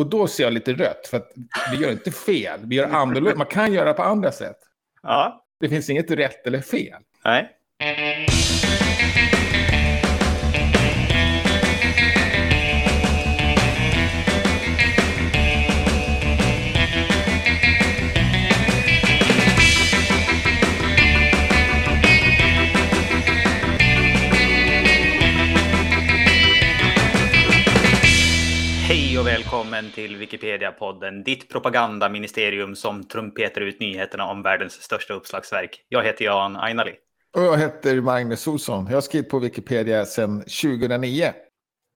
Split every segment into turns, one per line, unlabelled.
Och då ser jag lite rött, för att vi gör inte fel. Vi gör annorlunda. Man kan göra på andra sätt.
Ja.
Det finns inget rätt eller fel.
Nej. Välkommen till Wikipedia-podden, ditt propagandaministerium som trumpetar ut nyheterna om världens största uppslagsverk. Jag heter Jan Ainali.
Och jag heter Magnus Olsson. Jag har skrivit på Wikipedia sedan 2009.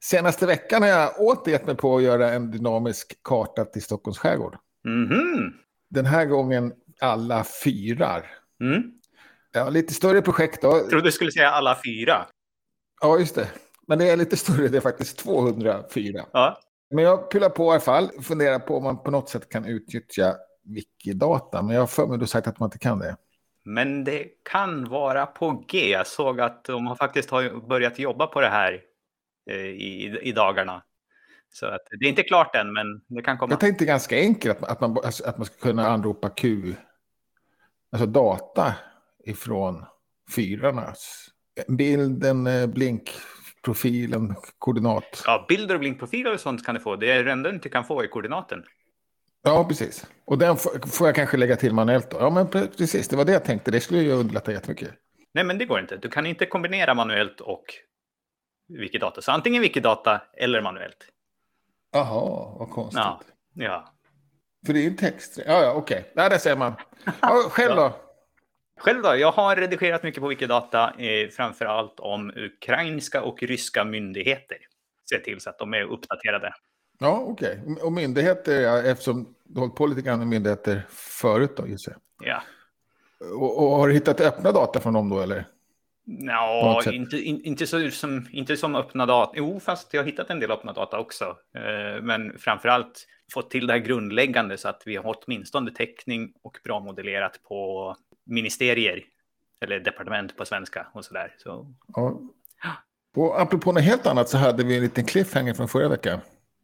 Senaste veckan har jag åter gett mig på att göra en dynamisk karta till Stockholms skärgård.
Mhm.
Den här gången alla fyrar.
Mm.
Ja, lite större projekt då.
Jag trodde du skulle säga alla fyra.
Ja, just det. Men det är lite större, det är faktiskt 204.
Ja.
Men jag pillar på i alla fall, funderar på om man på något sätt kan utnyttja Wikidata. Men jag har för mig då sagt att man inte kan det.
Men det kan vara på G. Jag såg att de har faktiskt har börjat jobba på det här eh, i, i dagarna. Så att, det är inte klart än, men det kan komma.
Jag tänkte ganska enkelt att, att, man, alltså, att man ska kunna anropa Q, alltså data ifrån fyrarnas. Bilden, eh, blinkprofilen, koordinat.
Ja, bilder och blinkprofiler och sånt kan du få. Det är det enda du inte kan få i koordinaten.
Ja, precis. Och den får, jag kanske lägga till manuellt då. Ja, men pre- precis, det var det jag tänkte. Det skulle ju underlätta jättemycket.
Nej, men det går inte. Du kan inte kombinera manuellt och Wikidata. Så antingen Wikidata eller manuellt.
Jaha, vad konstigt.
Ja, ja.
För det är ju text. Ja, ja, okej. Okay. där ser man. Ja, själv då?
Själv då? Jag har redigerat mycket på Wikidata, eh, framför allt om ukrainska och ryska myndigheter. Se till så att de är uppdaterade.
Ja, okej. Okay. Och myndigheter, eftersom du har hållit på lite grann med myndigheter förut då, gissar.
Ja.
Och, och har du hittat öppna data från dem då, eller?
Ja, inte, in, inte, så, som, inte som öppna data. Jo, fast jag har hittat en del öppna data också. Eh, men framför allt fått till det här grundläggande så att vi har åtminstone täckning och bra modellerat på ministerier eller departement på svenska och så där. Så.
Ja. Och apropå något helt annat så hade vi en liten cliffhanger från förra veckan.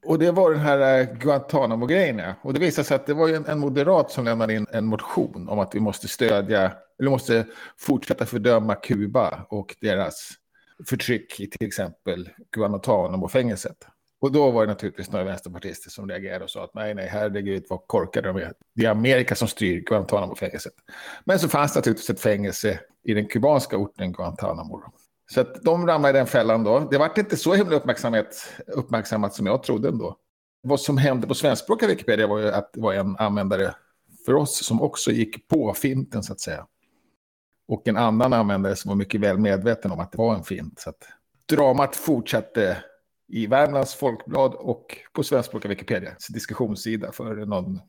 Och det var den här eh, Guantanamo-grejen. Ja. Och det visade sig att det var en, en moderat som lämnade in en motion om att vi måste stödja, eller måste fortsätta fördöma Kuba och deras förtryck i till exempel Guantanamo-fängelset. Och då var det naturligtvis några vänsterpartister som reagerade och sa att nej, nej, herregud vad korkade de är. Det är Amerika som styr Guantanamo-fängelset. Men så fanns det naturligtvis ett fängelse i den kubanska orten Guantanamo. Så att de ramlade i den fällan då. Det var inte så himla uppmärksamhet, uppmärksammat som jag trodde ändå. Vad som hände på svenskspråkiga Wikipedia var ju att det var en användare för oss som också gick på finten så att säga. Och en annan användare som var mycket väl medveten om att det var en fint. Så att dramat fortsatte i Värmlands Folkblad och på svenskspråkiga Wikipedia. diskussionssida för någon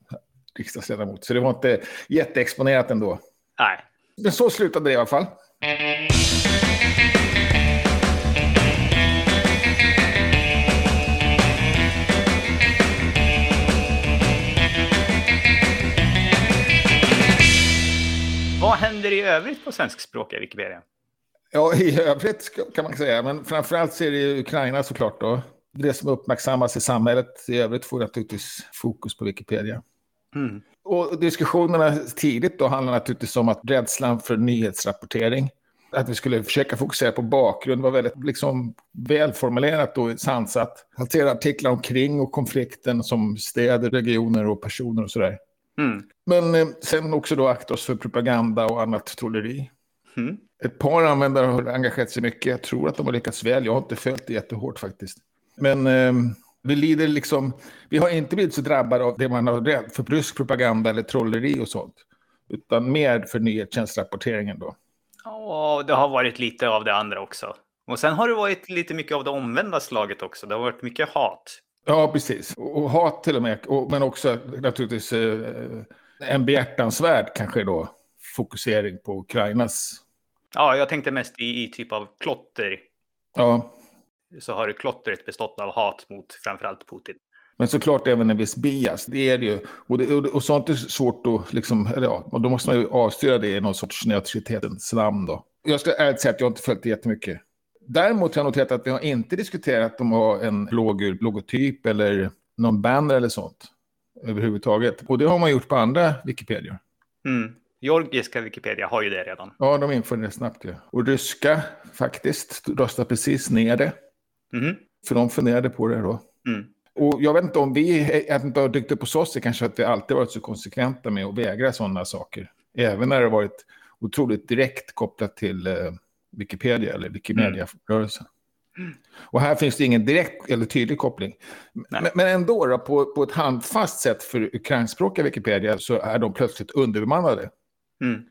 riksdagsledamot. Så det var inte jätteexponerat ändå.
Nej.
Men så slutade det i alla fall.
Vad händer i övrigt på svenskspråkiga Wikipedia?
Ja, i övrigt kan man säga. Men framförallt så är det Ukraina såklart då. Det som uppmärksammas i samhället i övrigt får naturligtvis fokus på Wikipedia.
Mm.
Och diskussionerna tidigt då handlar naturligtvis om att rädslan för nyhetsrapportering. Att vi skulle försöka fokusera på bakgrund var väldigt liksom, välformulerat och sansat. Hantera artiklar omkring och konflikten som städer, regioner och personer och sådär.
Mm.
Men eh, sen också då akta oss för propaganda och annat trolleri.
Mm.
Ett par användare har engagerat sig mycket. Jag tror att de har lyckats väl. Jag har inte följt det jättehårt faktiskt. Men eh, vi lider liksom... Vi har inte blivit så drabbade av det man har rädd för rysk propaganda eller trolleri och sånt. Utan mer för nyhetstjänstrapporteringen då.
Ja, det har varit lite av det andra också. Och sen har det varit lite mycket av det omvända slaget också. Det har varit mycket hat.
Ja, precis. Och hat till och med. Och, men också naturligtvis eh, en behjärtansvärd kanske då fokusering på Ukrainas.
Ja, jag tänkte mest i, i typ av klotter.
Ja.
Så har klottret bestått av hat mot framförallt Putin.
Men såklart även en viss bias, det är det ju. Och, det, och sånt är svårt att, liksom, eller ja, och då måste man ju avstyra det i någon sorts neutralitetens namn då. Jag ska ärligt säga att jag inte följt det jättemycket. Däremot har jag noterat att vi har inte diskuterat om att ha en blågul logotyp eller någon banner eller sånt överhuvudtaget. Och det har man gjort på andra Wikipedia.
Mm. Georgiska Wikipedia har ju det redan.
Ja, de införde det snabbt. Ja. Och ryska faktiskt röstade precis ner det. Mm. För de funderade på det då. Mm. Och jag vet inte om vi inte har dykt upp hos oss, det kanske att vi alltid varit så konsekventa med att vägra sådana saker. Även när det varit otroligt direkt kopplat till eh, Wikipedia eller Wikimedia-rörelsen. Mm. Och här finns det ingen direkt eller tydlig koppling. Men, men, ändå, då, på, på ett handfast sätt för ukrainspråkiga Wikipedia så är de plötsligt underbemannade. Mm.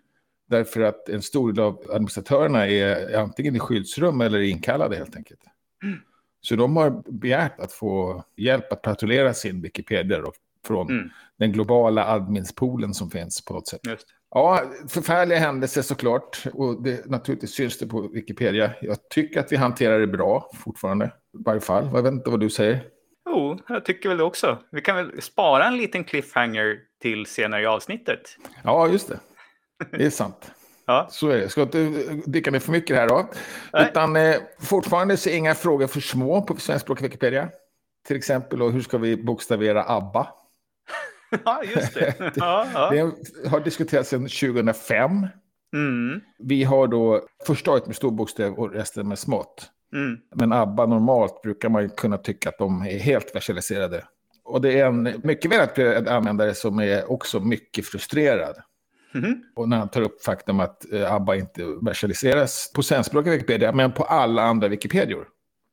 Därför att en stor del av administratörerna är antingen i skyddsrum eller inkallade helt enkelt. Mm. Så de har begärt att få hjälp att patrullera sin Wikipedia då, från mm. den globala adminspoolen som finns på något sätt. Just. Ja, förfärliga händelser såklart. Och det, naturligtvis syns det på Wikipedia. Jag tycker att vi hanterar det bra fortfarande. I varje fall. Jag vet inte vad du säger.
Jo, jag tycker väl det också. Vi kan väl spara en liten cliffhanger till senare i avsnittet.
Ja, just det. Det är sant. Ja. Så är det. Ska inte dyka ner för mycket här då. Nej. Utan eh, fortfarande så är inga frågor för små på svenskspråkig Wikipedia. Till exempel då, hur ska vi bokstavera ABBA?
ja, just det. ja,
ja. det har diskuterats sedan 2005. Mm. Vi har då första året med stor bokstäv och resten med smått. Mm. Men ABBA normalt brukar man kunna tycka att de är helt versailiserade. Och det är en mycket välutbildad användare som är också mycket frustrerad. Mm. Och när han tar upp faktum att eh, ABBA inte versailiseras på svenskspråkiga Wikipedia, men på alla andra Wikipedior.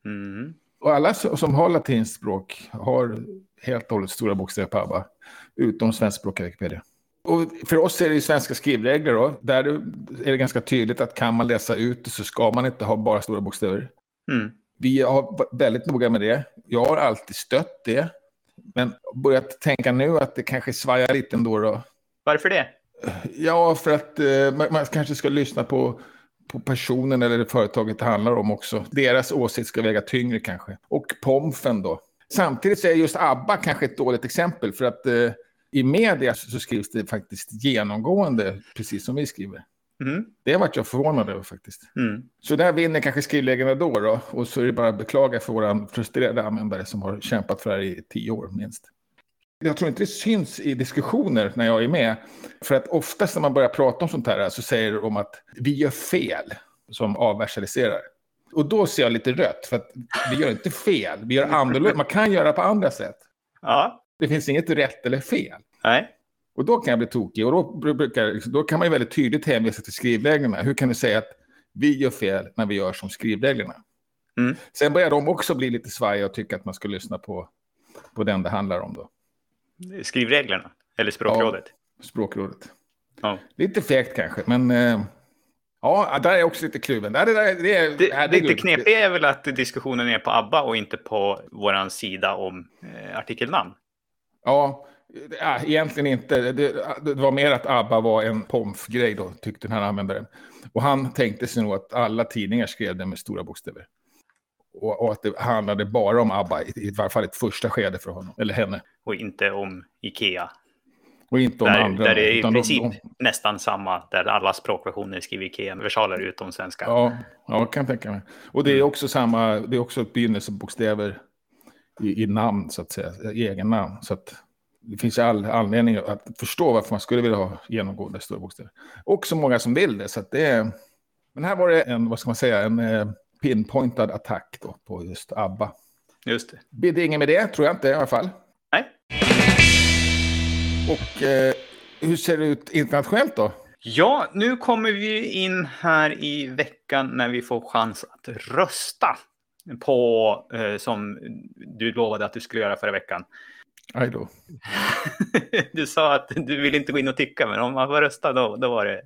Mm. Och alla som har latinskt språk har helt och hållet stora bokstäver på ABBA, utom svenskspråkiga Wikipedia. Och för oss är det ju svenska skrivregler då. Där är det ganska tydligt att kan man läsa ut så ska man inte ha bara stora bokstäver. Mm. Vi har väldigt noga med det. Jag har alltid stött det. Men börjat tänka nu att det kanske svajar lite ändå. Då.
Varför det?
Ja, för att eh, man, man, kanske ska lyssna på, på personen eller företaget det handlar om också. Deras åsikt ska väga tyngre kanske. Och pomfen då. Samtidigt så är just ABBA kanske ett dåligt exempel för att eh, i media så skrivs det faktiskt genomgående, precis som vi skriver. Mm. Det vart jag förvånad över faktiskt. Mm. Så där vinner kanske skrivläggarna då, då. Och så är det bara att beklaga för våra frustrerade användare som har kämpat för det här i tio år minst. Jag tror inte det syns i diskussioner när jag är med. För att oftast när man börjar prata om sånt här så säger de att vi gör fel som avversaliserar. Och då ser jag lite rött, för att vi gör inte fel. Vi gör annorlunda. Man kan göra på andra sätt. Ja. Det finns inget rätt eller fel.
Nej.
Och då kan jag bli tokig. Och då, brukar, då kan man ju väldigt tydligt hänvisa till skrivreglerna. Hur kan du säga att vi gör fel när vi gör som skrivreglerna? Mm. Sen börjar de också bli lite svajiga och tycka att man ska lyssna på, på den det handlar om. Då.
Skrivreglerna? Eller språkrådet?
Ja, språkrådet. Ja. Lite fegt kanske, men eh, ja, där är jag också lite kluven. Där, där, det, är,
det, det, det knepiga är väl att diskussionen är på ABBA och inte på vår sida om eh, artikelnamn.
Ja, Ja, egentligen inte. Det, det, var mer att ABBA var en pomfgrej då, tyckte den här användaren. Och han tänkte sig nog att alla tidningar skrev det med stora bokstäver. Och, och, att det handlade bara om ABBA, i, i varje fall ett första skede för honom, eller henne.
Och inte om Ikea.
Och inte om
där,
andra.
Där det är i princip de, de... nästan samma, där alla språkversioner skriver Ikea-versaler utom svenska.
Ja, ja, kan jag tänka mig. Och det är mm. också samma, det är också begynnelsebokstäver i, i namn, så att säga, i egen namn. Så att det finns all anledning att förstå varför man skulle vilja ha genomgående stora bokstäver. Och så många som vill det. Så det är... Men här var det en, vad ska man säga, en eh, pinpointad attack då på just ABBA.
Just det.
Blir det inget med det, tror jag inte i alla fall.
Nej.
Och eh, hur ser det ut internationellt då?
Ja, nu kommer vi in här i veckan när vi får chans att rösta på, eh, som du lovade att du skulle göra förra veckan,
Aj då.
du sa att du vill inte gå in och tycka, men om man får rösta då, då var det...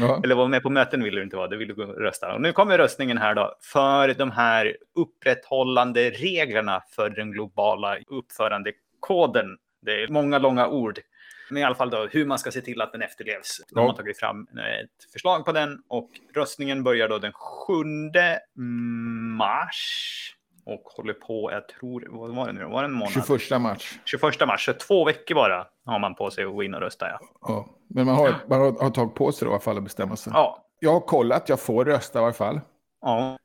Ja. Eller vara med på möten vill du inte vara, du vill och rösta. Och nu kommer röstningen här då för de här upprätthållande reglerna för den globala uppförandekoden. Det är många långa ord. Men i alla fall då hur man ska se till att den efterlevs. Ja. De har tagit fram ett förslag på den och röstningen börjar då den 7 mars och håller på, jag tror, vad var det nu Var det en månad?
21 mars.
21 mars, så två veckor bara har man på sig att gå in och rösta. Ja.
ja. Men man har, man har, har tagit på sig då, i alla fall att bestämma sig.
Ja.
Jag har kollat, jag får rösta i alla fall.
Ja.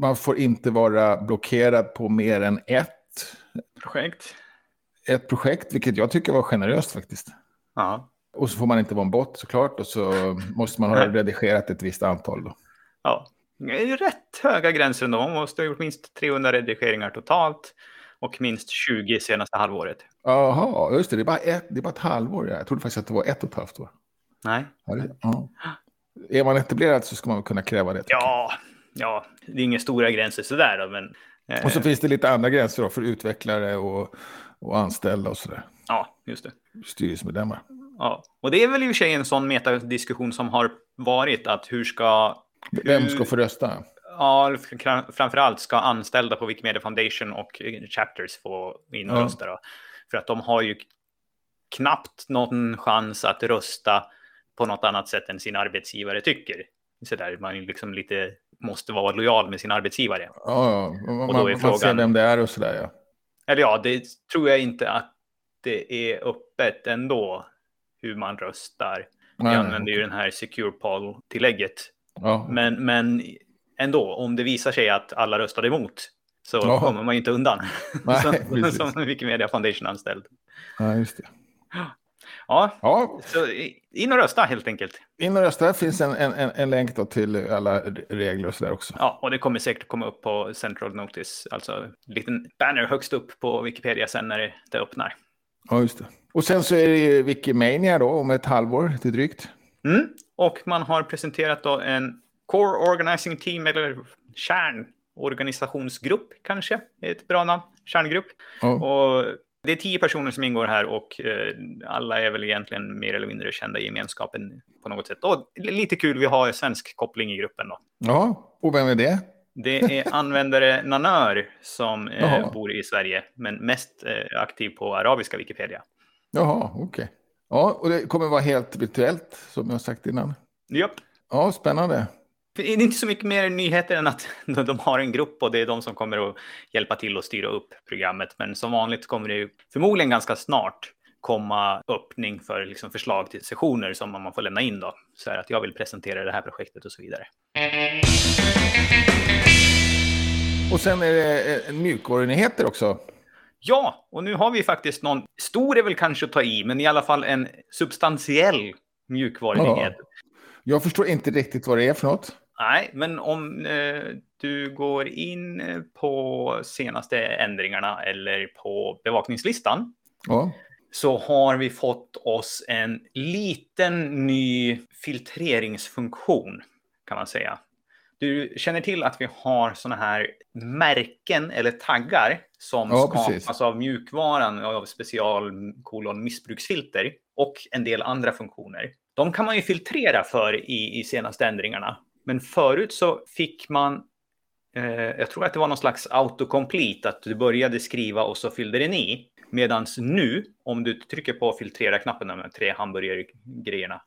Man får inte vara blockerad på mer än ett
projekt.
ett projekt, vilket jag tycker var generöst faktiskt.
Ja.
Och så får man inte vara en bot såklart och så måste man ha redigerat ett visst antal. Då.
Ja, det är rätt höga gränser ändå. Man måste ha gjort minst 300 redigeringar totalt och minst 20 senaste halvåret.
Jaha, just det. Det är bara ett, det är bara ett halvår. Jag trodde faktiskt att det var ett och ett halvt år.
Nej.
Ja, det, ja. Är man etablerad så ska man kunna kräva det.
Ja, ja, det är inga stora gränser sådär då, men...
Eh... Och så finns det lite andra gränser då för utvecklare och, och anställda och sådär.
Ja, just det.
Styrelsemedlemmar.
Ja, och det är väl i och för sig en sån metadiskussion som har varit att hur ska...
Vem ska få rösta?
Ja, framförallt ska anställda på Wikimedia Foundation och Chapters få in och ja. rösta. Då. För att de har ju knappt någon chans att rösta på något annat sätt än sin arbetsgivare tycker. Så där, man liksom lite måste vara lojal med sin arbetsgivare.
Ja, ja. Man, och då är frågan, man ser vem det är och sådär ja.
Eller ja, det tror jag inte att det är öppet ändå hur man röstar. Vi använder ju den här Secure Poll-tillägget. Ja. Men, men ändå, om det visar sig att alla röstade emot så ja. kommer man ju inte undan. Nej, som, som Wikimedia Foundation-anställd.
Ja, just det.
Ja, ja. Så in och rösta helt enkelt.
In och rösta. Det finns en, en, en länk då till alla regler och så där också.
Ja, och det kommer säkert komma upp på Central Notice, alltså en liten banner högst upp på Wikipedia sen när det, öppnar.
Ja, just det. Och sen så är det Wikimania då om ett halvår till drygt.
Mm. Och man har presenterat då en Core Organizing Team eller kärnorganisationsgrupp kanske, är ett bra namn, kärngrupp. Oh. Och det är tio personer som ingår här och eh, alla är väl egentligen mer eller mindre kända i gemenskapen på något sätt. Och lite kul, vi har svensk koppling i gruppen då.
Ja, och vem är det?
Det är användare Nanör som eh, bor i Sverige, men mest eh, aktiv på arabiska Wikipedia.
Jaha, okej. Okay. Ja, och det kommer vara helt virtuellt, som jag sagt innan.
Japp.
Ja, spännande.
Det är inte så mycket mer nyheter än att de har en grupp och det är de som kommer att hjälpa till att styra upp programmet. Men som vanligt kommer det ju förmodligen ganska snart komma öppning för liksom förslag till sessioner som man får lämna in då. Så här att jag vill presentera det här projektet och så vidare.
Och sen är det eh, mjukvarunyheter också.
Ja, och nu har vi faktiskt någon, stor är väl kanske att ta i, men i alla fall en substantiell mjukvarunyhet. Ja.
Jag förstår inte riktigt vad det är för något.
Nej, men om eh, du går in på senaste ändringarna eller på bevakningslistan
ja.
så har vi fått oss en liten ny filtreringsfunktion kan man säga. Du känner till att vi har sådana här märken eller taggar som ja, skapas precis. av mjukvaran av specialkolon missbruksfilter och en del andra funktioner. De kan man ju filtrera för i, i senaste ändringarna. Men förut så fick man, eh, jag tror att det var någon slags autocomplete, att du började skriva och så fyllde den i. Medan nu, om du trycker på filtrera-knappen, de tre hamburgergrejerna,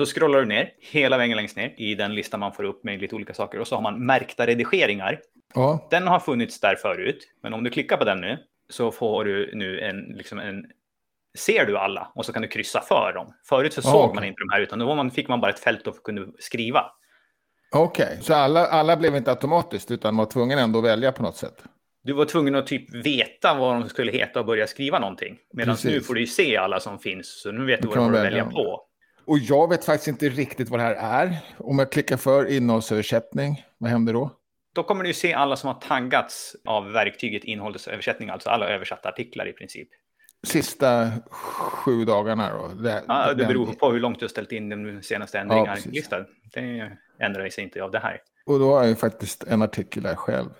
och så scrollar du ner hela vägen längst ner i den lista man får upp med lite olika saker och så har man märkta redigeringar.
Ja.
Den har funnits där förut, men om du klickar på den nu så får du nu en, liksom en ser du alla och så kan du kryssa för dem. Förut så såg okay. man inte de här utan då man, fick man bara ett fält och kunde skriva.
Okej, okay. så alla, alla blev inte automatiskt utan var tvungen ändå att välja på något sätt?
Du var tvungen att typ veta vad de skulle heta och börja skriva någonting. Medan nu får du ju se alla som finns, så nu vet du vad du får välja på.
Och jag vet faktiskt inte riktigt vad det här är. Om jag klickar för innehållsöversättning, vad händer då?
Då kommer du se alla som har taggats av verktyget innehållsöversättning, alltså alla översatta artiklar i princip
sista sju dagarna då?
Det, ja, det beror på hur långt du har ställt in den senaste ändringar ja, listan. Det ändrar sig inte av det här.
Och då har jag faktiskt en artikel där själv.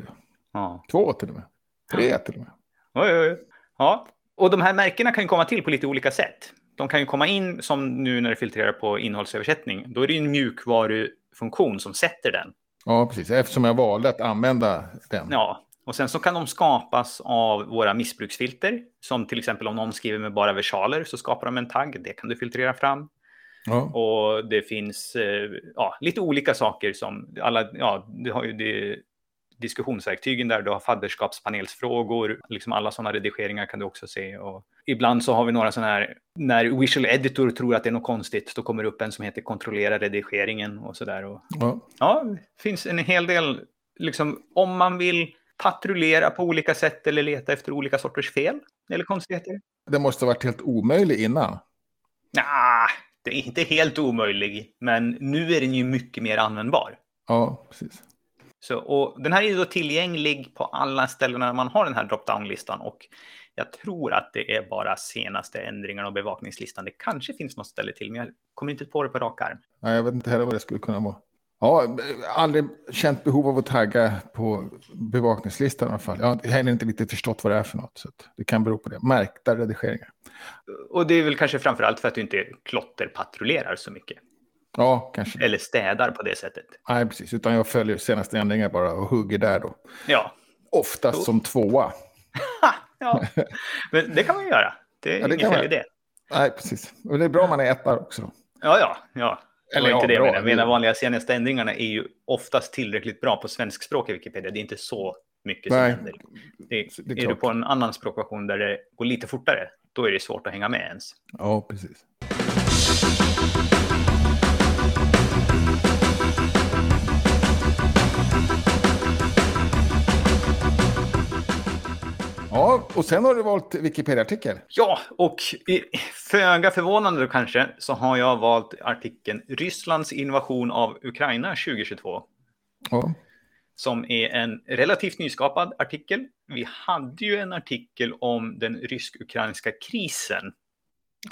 Ja.
Två till och med. Tre till och med.
Oj, oj, oj. Ja, och de här märkena kan ju komma till på lite olika sätt. De kan ju komma in som nu när det filtrerar på innehållsöversättning. Då är det ju en mjukvarufunktion som sätter den.
Ja, precis. Eftersom jag valde att använda den.
Ja, och sen så kan de skapas av våra missbruksfilter. Som till exempel om någon skriver med bara versaler så skapar de en tagg. Det kan du filtrera fram. Ja. Och det finns eh, ja, lite olika saker som alla, ja, du har ju det, diskussionsverktygen där du har fadderskapspanelsfrågor, liksom alla sådana redigeringar kan du också se. Och ibland så har vi några sådana här, när Visual Editor tror att det är något konstigt, då kommer det upp en som heter kontrollera redigeringen och sådär.
Ja.
ja, det finns en hel del, liksom om man vill patrullera på olika sätt eller leta efter olika sorters fel eller konstigheter.
Den måste ha varit helt omöjlig innan.
Nej, det är inte helt omöjlig, men nu är den ju mycket mer användbar.
Ja, precis.
Så, och den här är då tillgänglig på alla ställen när man har den här drop-down-listan och jag tror att det är bara senaste ändringarna av bevakningslistan. Det kanske finns något ställe till, men jag kommer inte på det på rak arm.
Nej, jag vet inte heller vad det skulle kunna vara. Ja, aldrig känt behov av att tagga på bevakningslistan i alla fall. Jag har heller inte riktigt förstått vad det är för något. Så det kan bero på det. Märkta redigeringar.
Och det är väl kanske framför allt för att du inte klotterpatrullerar så mycket.
Ja, kanske.
Eller städar på det sättet.
Nej, precis. Utan jag följer senaste ändringar bara och hugger där då.
Ja.
Oftast som tvåa.
ja, men det kan man ju göra. Det är ja, inget fel i det.
Nej, precis. Och det är bra om man är etta också då.
Ja, ja, ja. Eller inte ja, det, men mina vanliga senaste ändringarna är ju oftast tillräckligt bra på svenskspråk i Wikipedia. Det är inte så mycket som Nej, händer. Det, det är, är du på en annan språkversion där det går lite fortare, då är det svårt att hänga med ens.
Ja, precis. Och sen har du valt Wikipedia-artikel.
Ja, och föga förvånande kanske så har jag valt artikeln Rysslands invasion av Ukraina 2022. Ja. Som är en relativt nyskapad artikel. Vi hade ju en artikel om den rysk-ukrainska krisen.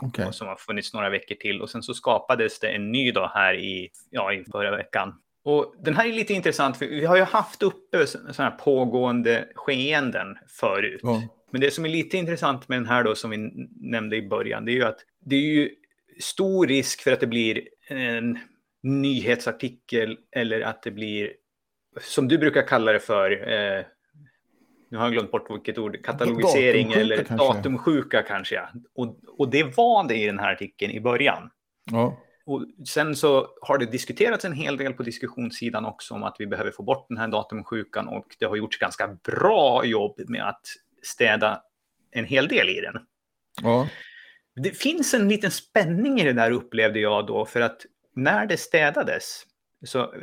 Okay. Som har funnits några veckor till och sen så skapades det en ny då här i, ja, i förra veckan och den här är lite intressant, för vi har ju haft uppe sådana här pågående skeenden förut. Ja. Men det som är lite intressant med den här då, som vi nämnde i början, det är ju att det är ju stor risk för att det blir en nyhetsartikel eller att det blir, som du brukar kalla det för, eh, nu har jag glömt bort vilket ord, katalogisering eller kanske. datumsjuka kanske. Ja. Och, och det var det i den här artikeln i början. Ja. Och sen så har det diskuterats en hel del på diskussionssidan också om att vi behöver få bort den här datumsjukan och det har gjorts ganska bra jobb med att städa en hel del i den. Ja. Det finns en liten spänning i det där upplevde jag då för att när det städades så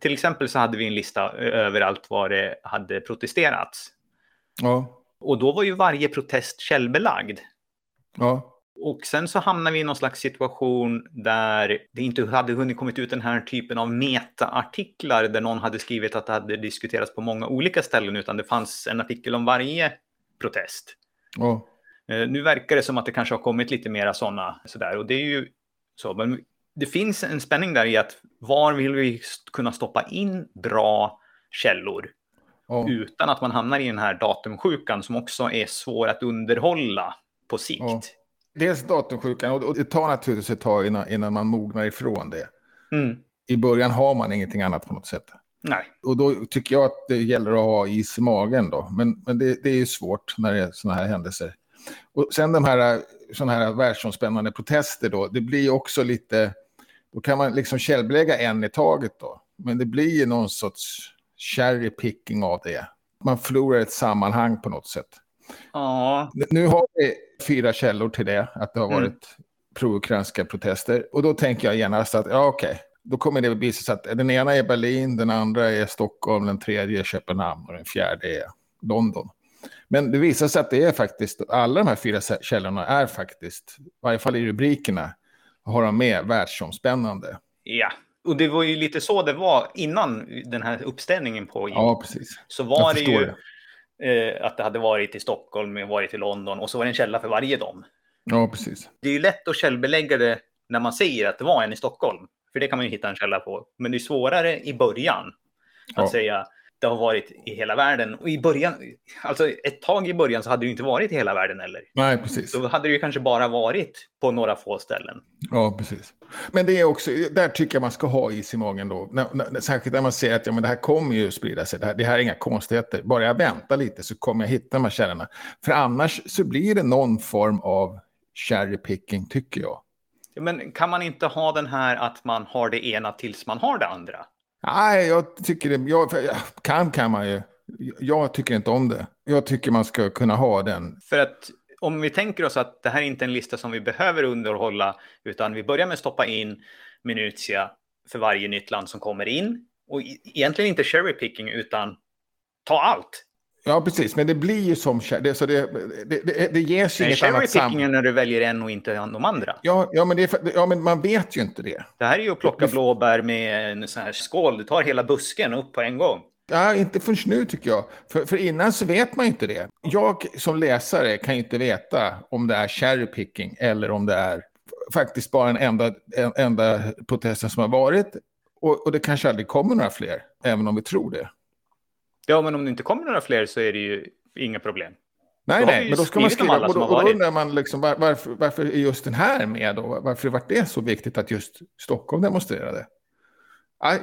till exempel så hade vi en lista över allt vad det hade protesterats. Ja. Och då var ju varje protest källbelagd. Ja. Och sen så hamnar vi i någon slags situation där det inte hade hunnit kommit ut den här typen av metaartiklar där någon hade skrivit att det hade diskuterats på många olika ställen utan det fanns en artikel om varje protest. Oh. Nu verkar det som att det kanske har kommit lite mera sådana sådär och det är ju så. Men det finns en spänning där i att var vill vi kunna stoppa in bra källor oh. utan att man hamnar i den här datumsjukan som också är svår att underhålla på sikt. Oh
dels datumsjukan och det tar naturligtvis ett tag innan, innan man mognar ifrån det. Mm. I början har man ingenting annat på något sätt.
Nej.
Och då tycker jag att det gäller att ha is i magen då. Men, men det, det är ju svårt när det är sådana här händelser. Och sen de här, såna här världsomspännande protester då, det blir också lite, då kan man liksom källbelägga en i taget då. Men det blir ju någon sorts cherry picking av det. Man förlorar ett sammanhang på något sätt.
Ja.
Nu har vi fyra källor till det, att det har mm. varit mm. pro-ukrainska protester. Och då tänker jag genast att, ja okej, okay. Då kommer det att visa sig att den ena är Berlin, den andra är Stockholm, den tredje är Köpenhamn och den fjärde är London. Men det visar sig att det är faktiskt, alla de här fyra källorna är faktiskt, i varje fall i rubrikerna, har de med världsomspännande.
Ja, och det var ju lite så det var innan den här uppställningen pågick.
Ja, precis.
Så var det ju, det eh, att det hade varit i Stockholm, varit i London och så var det en källa för varje dem.
Ja, precis.
Det är ju lätt att källbelägga det när man säger att det var en i Stockholm. För det kan man ju hitta en källa på. Men det är svårare i början att ja. säga det har varit i hela världen. Och i början, alltså ett tag i början så hade det inte varit i hela världen heller.
Nej, precis.
Då hade det ju kanske bara varit på några få ställen.
Ja, precis. Men det är också, där tycker jag man ska ha is i magen då. När, när, särskilt när man ser att ja, men det här kommer ju sprida sig. Det här, det här är inga konstigheter. Bara jag väntar lite så kommer jag hitta de här källorna. För annars så blir det någon form av cherry picking, tycker jag.
Men kan man inte ha den här att man har det ena tills man har det andra?
Nej, jag tycker det. Jag, kan kan man ju. Jag tycker inte om det. Jag tycker man ska kunna ha den.
För att om vi tänker oss att det här är inte en lista som vi behöver underhålla, utan vi börjar med att stoppa in Minutia för varje nytt land som kommer in. Och egentligen inte cherry picking, utan ta allt.
Ja, precis. Men det blir ju som... Det, så det, det, det, det ges ju inget annat
sam... när du väljer en och inte de andra.
Ja, ja, men det, ja, men man vet ju inte det.
Det här är ju att plocka blåbär med en sån här skål. Du tar hela busken upp på en gång.
Ja, inte förrän nu tycker jag. För, för innan så vet man ju inte det. Jag som läsare kan ju inte veta om det är cherry picking eller om det är faktiskt bara en enda, en enda protesten som har varit. Och, och det kanske aldrig kommer några fler, även om vi tror det.
Ja, men om det inte kommer några fler så är det ju inga problem.
Nej, nej, men då ska man skriva, och då, och då undrar man liksom, var, varför, varför är just den här med då? Varför var det så viktigt att just Stockholm demonstrerade?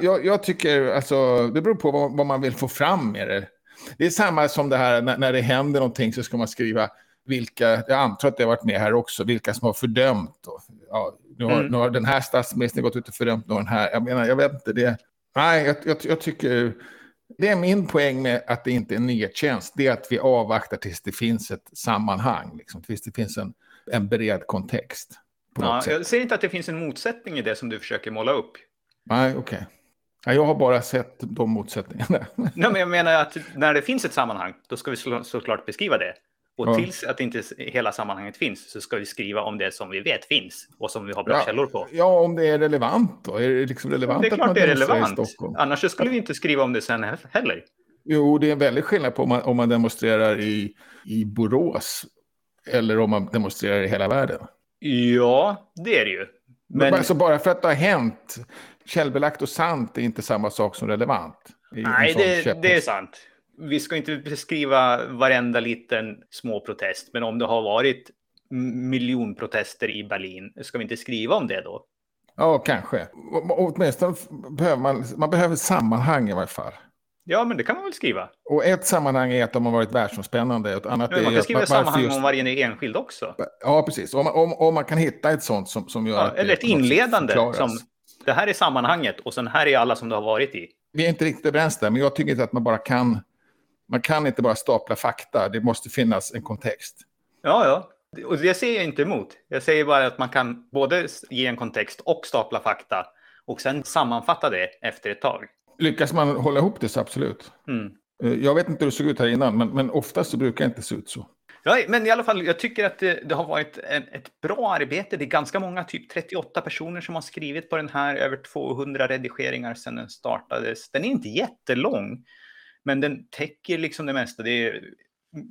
Jag, jag tycker, alltså, det beror på vad, vad, man vill få fram med det. Det är samma som det här när, när det händer någonting så ska man skriva vilka, jag antar att det har varit med här också, vilka som har fördömt. Och, ja, nu, har, mm. nu har den här statsministern gått ut och fördömt någon här. Jag menar, jag vet inte det. Nej, jag, jag, jag tycker det är min poäng med att det inte är en nyhetstjänst. Det är att vi avvaktar tills det finns ett sammanhang. Liksom, tills det finns en, en bred kontext.
Ja, jag ser inte att det finns en motsättning i det som du försöker måla upp.
Nej, okej. Okay. jag har bara sett de motsättningarna.
Nej, men jag menar att när det finns ett sammanhang, då ska vi så, såklart beskriva det. Och ja. tills att inte hela sammanhanget finns så ska vi skriva om det som vi vet finns och som vi har bra
ja,
källor på.
Ja, om det är relevant då? Är det liksom relevant
det är klart det är relevant. Annars skulle vi inte skriva om det sen heller.
Jo, det är en väldig skillnad på om man, om man demonstrerar i, i Borås eller om man demonstrerar i hela världen.
Ja, det är det ju.
Men... Alltså bara för att det har hänt, källbelagt och sant är inte samma sak som relevant.
Nej, det, det är sant vi ska inte beskriva varenda liten små protest, men om det har varit miljonprotester i Berlin, ska vi inte skriva om det då?
Ja, kanske. Åtminstone behöver man, man behöver sammanhang i varje fall.
Ja, men det kan man väl skriva.
Och ett sammanhang är att de har varit världsomspännande. Ett annat
men man
kan
skriva sammanhang just... om varje enskild också.
Ja, precis. Om, om, om man kan hitta ett sånt som, som gör
ja, Eller ett inledande som det här är sammanhanget och sen här är alla som du har varit i.
Vi är inte riktigt överens där, men jag tycker inte att man bara kan man kan inte bara stapla fakta, det måste finnas en kontext.
Ja, ja. Och det ser jag inte emot. Jag säger bara att man kan både ge en kontext och stapla fakta och sen sammanfatta det efter ett tag.
Lyckas man hålla ihop det så absolut. Mm. Eh, jag vet inte hur det såg ut här innan, men, men oftast så brukar det inte se ut så.
Ja, men i alla fall, jag tycker att det, det har varit en, ett bra arbete. Det är ganska många, typ 38 personer som har skrivit på den här, över 200 redigeringar sedan den startades. Den är inte jättelång, men den täcker liksom det mesta. Det är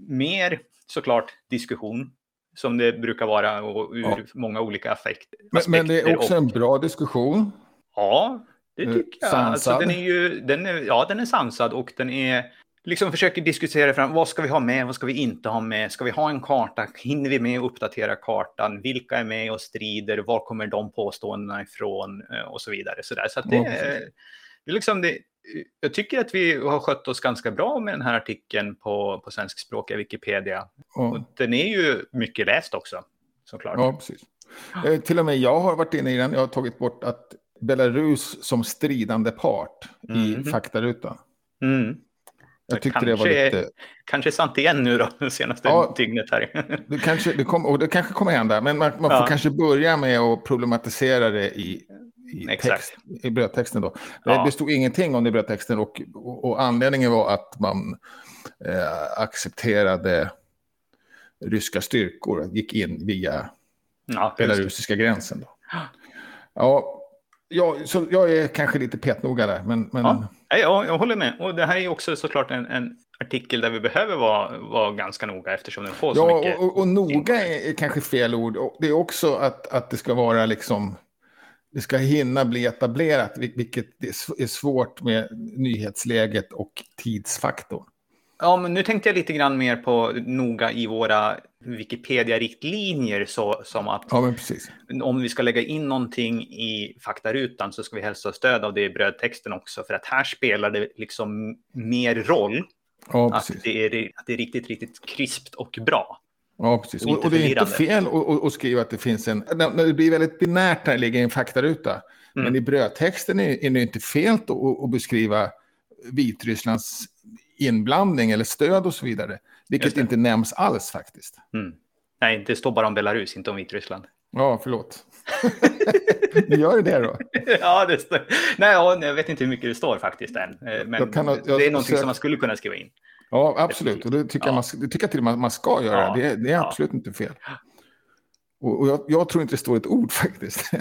mer såklart diskussion som det brukar vara och ur ja. många olika affekt,
men, men, det är också och... en bra diskussion.
Ja, det eh, tycker jag. Alltså, den är ju, den är, ja, den är sansad och den är liksom försöker diskutera fram vad ska vi ha med, vad ska vi inte ha med, ska vi ha en karta, hinner vi med att uppdatera kartan, vilka är med och strider, var kommer de påståendena ifrån eh, och så vidare. Så, där. så det, ja, det, är liksom det, jag tycker att vi har skött oss ganska bra med den här artikeln på, på svenskspråkiga Wikipedia. Ja. Och den är ju mycket läst också, såklart.
Ja, precis. Eh, till och med jag har varit inne i den. Jag har tagit bort att Belarus som stridande part mm. i mhm. faktarutan. Mm.
Jag tyckte kanske, det var lite... Kanske sant igen nu då, det senaste ja, dygnet här.
det, kanske, det, kom, och det kanske kommer hända, men man, man får kanske börja med att problematisera det i i, text, i brödtexten. Då. Ja. Det stod ingenting om det i brödtexten och, och, och anledningen var att man eh, accepterade ryska styrkor, gick in via ja, belarusiska gränsen. Då. Ja, ja, så jag är kanske lite petnoga där. Men, men...
Ja, ja, jag håller med. Och det här är också såklart en, en artikel där vi behöver vara, vara ganska noga eftersom den får så
ja,
mycket.
Och, och noga är, är kanske fel ord. Det är också att, att det ska vara liksom det ska hinna bli etablerat, vilket är svårt med nyhetsläget och tidsfaktorn.
Ja, men nu tänkte jag lite grann mer på noga i våra Wikipedia-riktlinjer så som att
ja,
om vi ska lägga in någonting i faktarutan så ska vi helst ha stöd av det i brödtexten också för att här spelar det liksom mer roll ja, att, det är, att det är riktigt, riktigt krispt och bra.
Ja, precis. Och, och, det är inte fel att, skriva att det finns en... Det blir väldigt binärt när det ligger i en faktaruta. Mm. Men i brödtexten är, är det inte fel att, beskriva Vitrysslands inblandning eller stöd och så vidare. Vilket inte nämns alls faktiskt.
Mm. Nej, det står bara om Belarus, inte om Vitryssland.
Ja, förlåt. Gör det då?
ja, det står. Nej, jag vet inte hur mycket det står faktiskt än. Eh, men jag kan, jag, det är någonting som man skulle kunna skriva in.
Ja, absolut. Och det tycker, ja. jag, man, det tycker jag till och med man ska göra. Ja. Det, det, är absolut ja. inte fel. Och, och jag, jag, tror inte det står ett ord faktiskt.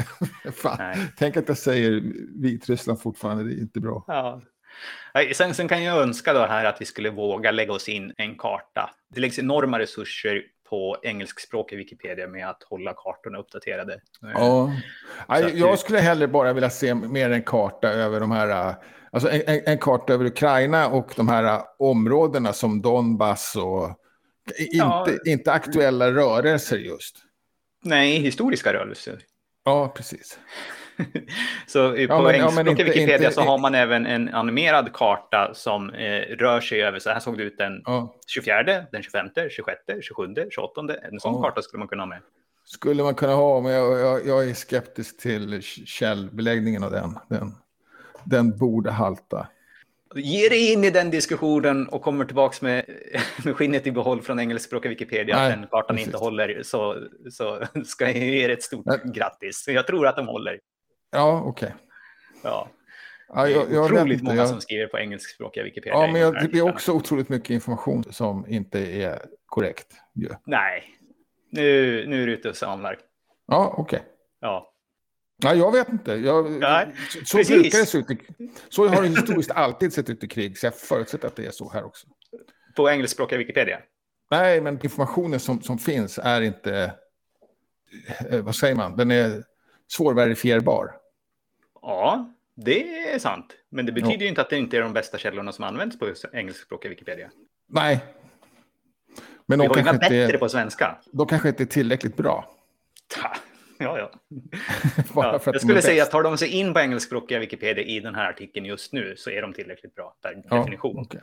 Tänk att jag säger Vitryssland fortfarande, det är inte bra.
Ja. Sen, sen, kan jag önska då här att vi skulle våga lägga oss in en karta. Det läggs enorma resurser på engelskspråkig Wikipedia med att hålla kartorna uppdaterade.
Ja. Att, jag skulle hellre bara vilja se mer en karta över de här, alltså en, en karta över Ukraina och de här områdena som Donbass och inte, ja. inte aktuella rörelser just.
Nej, historiska rörelser.
Ja, precis.
så på ja, men, engelska ja, inte, Wikipedia inte, så har man även en animerad karta som eh, rör sig över, så här såg det ut den ja. 24, den 25, 26, 27, 28. En sån ja. karta skulle man kunna ha med.
Skulle man kunna ha, men jag, jag, jag är skeptisk till källbeläggningen av den. Den, den borde halta.
Ge dig in i den diskussionen och kommer tillbaka med, med skinnet i behåll från engelskspråkiga Wikipedia Nej, att den kartan precis. inte håller så, så ska jag ge er ett stort Nej. grattis. Jag tror att de håller.
Ja, okej. Okay.
Ja. Ja, jag, jag otroligt många jag... som skriver på engelskspråkiga Wikipedia.
Ja, men jag, det blir också otroligt mycket information som inte är korrekt.
Ja. Nej, nu, nu är du ute och samlar.
Ja, okej. Okay.
Ja.
Ja, jag vet inte. Jag, Nej, så precis. brukar det se ut. I, så har det historiskt alltid sett ut i krig, så jag förutsätter att det är så här också.
På engelskspråkiga Wikipedia?
Nej, men informationen som, som finns är inte... Eh, vad säger man? Den är svårverifierbar.
Ja, det är sant. Men det betyder ju inte att det inte är de bästa källorna som används på engelskspråkiga Wikipedia.
Nej.
Men de Vi har inga bättre på svenska.
De kanske inte är tillräckligt bra.
Ta. Ja, ja. ja jag skulle säga att tar de sig in på engelskspråkiga Wikipedia i den här artikeln just nu så är de tillräckligt bra per ja, definition. Okay.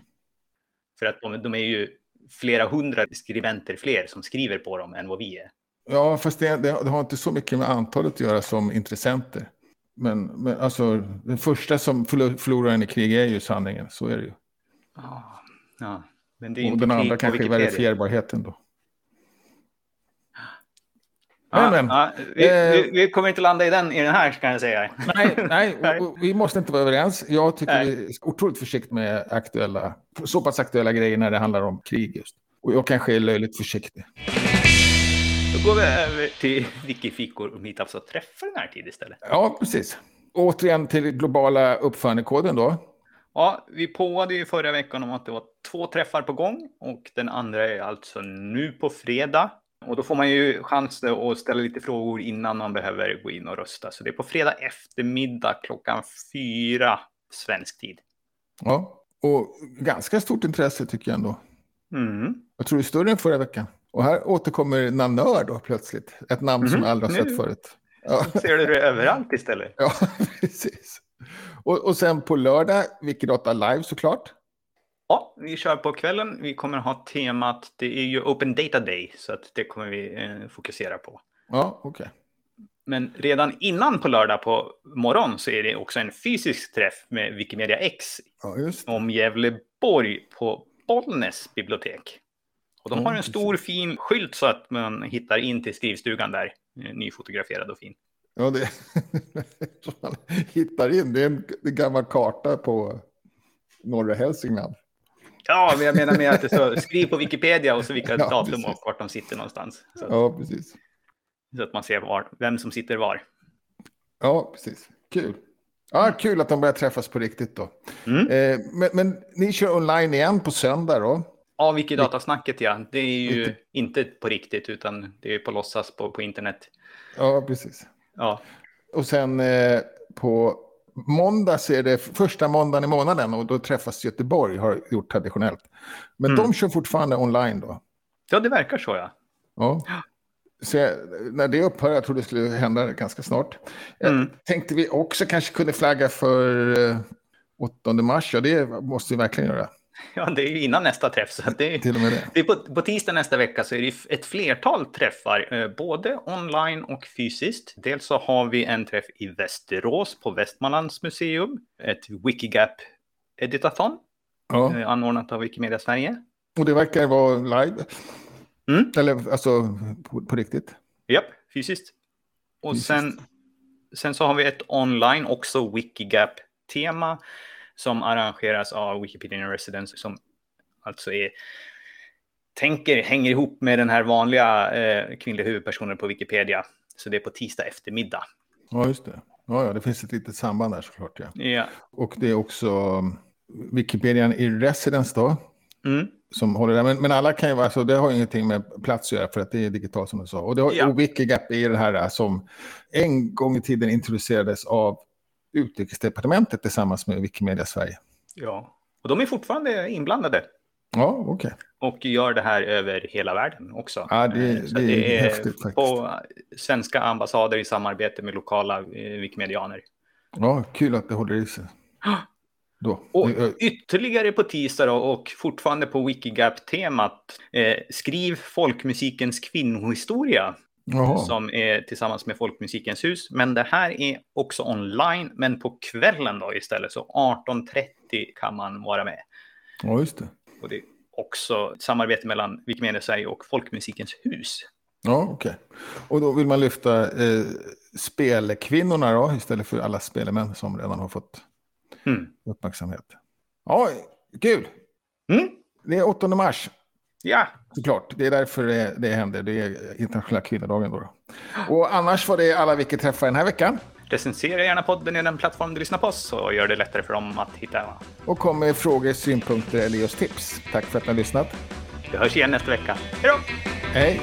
För att de, de, är ju flera hundra skribenter fler som skriver på dem än vad vi är.
Ja, fast det, det, har inte så mycket med antalet att göra som intressenter. Men, men alltså, den första som förlorar en i krig är ju sanningen, så är det ju.
Ja, ja. men det är
Och den andra kanske är verifierbarheten då.
Men, men, ja, vi, eh, vi, vi, kommer inte landa i den, i den här kan jag säga.
Nej, nej vi måste inte vara överens. Jag tycker nej. vi är otroligt försiktiga med aktuella, så pass aktuella grejer när det handlar om krig just. Och jag kanske är löjligt försiktig.
Då går vi över till Wikifikor och meetups och träffar den här tid istället.
Ja, precis. Återigen till globala uppförandekoden då.
Ja, vi påade ju förra veckan om att det var två träffar på gång och den andra är alltså nu på fredag. Och då får man ju chans att ställa lite frågor innan man behöver gå in och rösta. Så det är på fredag eftermiddag klockan fyra svensk tid.
Ja, och ganska stort intresse tycker jag ändå.
Mm.
Jag tror det är större än förra veckan. Och här återkommer Nanör då plötsligt. Ett namn mm. som jag aldrig har sett förut.
Ja. Ser du det överallt istället?
Ja, precis. Och, och sen på lördag, Wikidata Live såklart.
Ja, vi kör på kvällen. Vi kommer ha temat, det är ju Open Data Day, så att det kommer vi eh, fokusera på.
Ja, okej. Okay.
Men redan innan på lördag på morgon så är det också en fysisk träff med Wikimedia X
ja,
om Gävleborg på Bollnäs bibliotek. Och de har en stor fin skylt så att man hittar in till skrivstugan där, eh, nyfotograferad och fin.
Ja, det man hittar in. Det är en, en gammal karta på norra Hälsingland.
Ja, men jag menar med att det står skriv på Wikipedia och så vilka ja, datum precis. och vart de sitter någonstans. Så,
ja, precis.
Så att man ser var, vem som sitter var.
Ja, precis. Kul. Ja, kul att de börjar träffas på riktigt då.
Mm.
Eh, men, men, ni kör online igen på söndag då?
Ja, Wikidatasnacket ja. Det är ju Riktigt. inte på riktigt utan det är på låtsas på, på internet.
Ja, precis.
Ja.
Och sen eh, på måndag så är det första måndagen i månaden och då träffas Göteborg, har gjort traditionellt. Men mm. de kör fortfarande online då?
Ja, det verkar så ja.
Ja. Så jag, när det upphör, jag tror det skulle hända ganska snart. Mm. tänkte vi också kanske kunde flagga för eh, 8 mars, ja det måste vi verkligen göra.
Ja, det är ju innan nästa träff. Så det, är, Till och med det. det är på, på tisdag nästa vecka så är det ett flertal träffar, eh, både online och fysiskt. Dels så har vi en träff i Västerås på Västmanlands museum, ett Wikigap Editathon, ja. eh, anordnat av Wikimedia Sverige.
Och det verkar vara live?
Mm.
Eller alltså på, på riktigt?
Japp, fysiskt. Och fysiskt. Sen, sen så har vi ett online, också Wikigap-tema som arrangeras av Wikipedia Residence som alltså är, tänker hänger ihop med den här vanliga eh, kvinnliga huvudpersonen på Wikipedia. Så det är på tisdag eftermiddag.
Ja, just det. Ja, ja det finns ett litet samband där såklart. Ja.
ja.
Och det är också um, Wikipedian i Residence då.
Mm.
Som håller där. Men, men alla kan ju vara, så det har ingenting med plats att göra för att det är digitalt som du sa. Och, det har, ja. och Wikigap är det här uh, som en gång i tiden introducerades av Utrikesdepartementet tillsammans med Wikimedia Sverige.
Ja, och de är fortfarande inblandade.
Ja, okej. Okay.
Och gör det här över hela världen också.
Ja, det, eh, det, det är, häftigt faktiskt.
På svenska ambassader i samarbete med lokala eh, Wikimedianer.
Ja, kul att det håller i sig. Då.
Och ytterligare på tisdag då, och fortfarande på Wikigap-temat. Eh, skriv folkmusikens kvinnohistoria.
Jaha.
Som är tillsammans med Folkmusikens hus. Men det här är också online, men på kvällen då istället. Så 18.30 kan man vara med.
Ja, just det.
Och det är också ett samarbete mellan Wikimedia Sverige och Folkmusikens hus.
Ja, okej. Okay. Och då vill man lyfta eh, spelkvinnorna då, istället för alla spelemän som redan har fått
mm.
uppmärksamhet. Ja, kul!
Mm.
Det är 8 mars.
Ja.
Såklart, det är därför det, det händer. Det är internationella kvinnodagen då. Och annars var det alla vi träffar den här veckan.
Recensera gärna podden i den plattform du lyssnar på och gör det lättare för dem att hitta.
Och kom med frågor, synpunkter eller just tips. Tack för att ni har lyssnat.
Vi hörs igen nästa vecka. Hej då!
Hej!